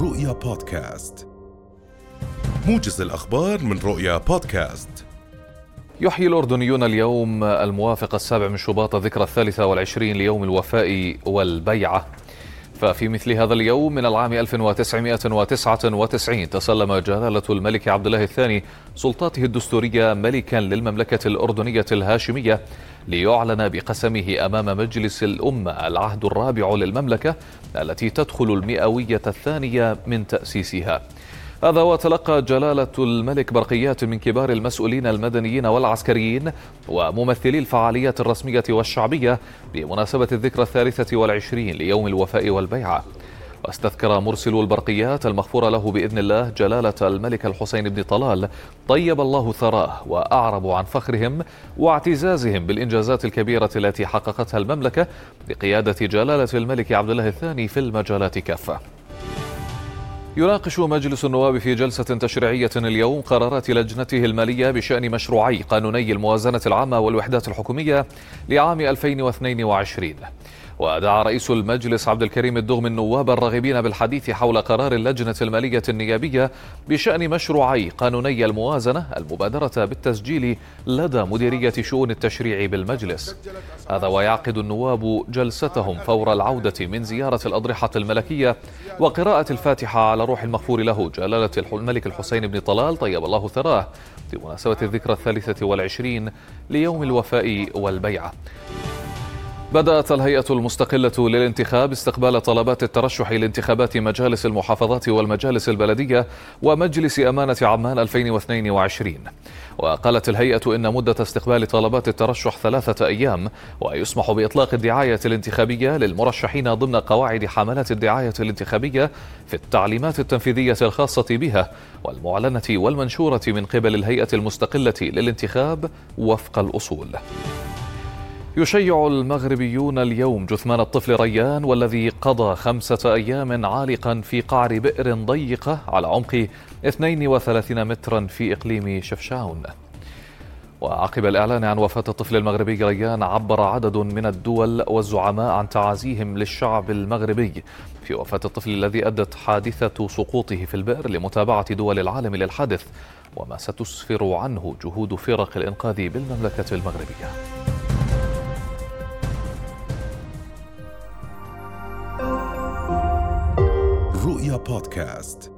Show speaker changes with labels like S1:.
S1: رؤيا بودكاست. موجز الأخبار من رؤيا بودكاست.
S2: يحيي الأردنيون اليوم الموافق السابع من شباط ذكرى الثالثة والعشرين ليوم الوفاء والبيعة. ففي مثل هذا اليوم من العام 1999 تسلم جلالة الملك عبد الله الثاني سلطاته الدستورية ملكا للمملكة الأردنية الهاشمية ليعلن بقسمه أمام مجلس الأمة العهد الرابع للمملكة التي تدخل المئوية الثانية من تأسيسها. هذا وتلقى جلالة الملك برقيات من كبار المسؤولين المدنيين والعسكريين وممثلي الفعاليات الرسمية والشعبية بمناسبة الذكرى الثالثة والعشرين ليوم الوفاء والبيعة واستذكر مرسل البرقيات المغفور له بإذن الله جلالة الملك الحسين بن طلال طيب الله ثراه واعربوا عن فخرهم واعتزازهم بالإنجازات الكبيرة التي حققتها المملكة بقيادة جلالة الملك عبد الله الثاني في المجالات كافة. يناقش مجلس النواب في جلسة تشريعية اليوم قرارات لجنته المالية بشأن مشروعي قانوني الموازنة العامة والوحدات الحكومية لعام 2022 ودعا رئيس المجلس عبد الكريم الدغم النواب الراغبين بالحديث حول قرار اللجنة المالية النيابية بشأن مشروعي قانوني الموازنة المبادرة بالتسجيل لدى مديرية شؤون التشريع بالمجلس. هذا ويعقد النواب جلستهم فور العودة من زيارة الأضرحة الملكية وقراءة الفاتحة على روح المغفور له جلالة الملك الحسين بن طلال. طيب الله ثراه. بمناسبة الذكرى الثالثة والعشرين ليوم الوفاء والبيعة. بدأت الهيئة المستقلة للانتخاب استقبال طلبات الترشح لانتخابات مجالس المحافظات والمجالس البلدية ومجلس أمانة عمان 2022 وقالت الهيئة إن مدة استقبال طلبات الترشح ثلاثة أيام ويسمح بإطلاق الدعاية الانتخابية للمرشحين ضمن قواعد حملات الدعاية الانتخابية في التعليمات التنفيذية الخاصة بها والمعلنة والمنشورة من قبل الهيئة المستقلة للانتخاب وفق الأصول. يشيع المغربيون اليوم جثمان الطفل ريان والذي قضى خمسة أيام عالقا في قعر بئر ضيقة على عمق 32 مترا في إقليم شفشاون. وعقب الإعلان عن وفاة الطفل المغربي ريان عبر عدد من الدول والزعماء عن تعازيهم للشعب المغربي في وفاة الطفل الذي أدت حادثة سقوطه في البئر لمتابعة دول العالم للحادث وما ستسفر عنه جهود فرق الإنقاذ بالمملكة المغربية.
S1: رؤيا بودكاست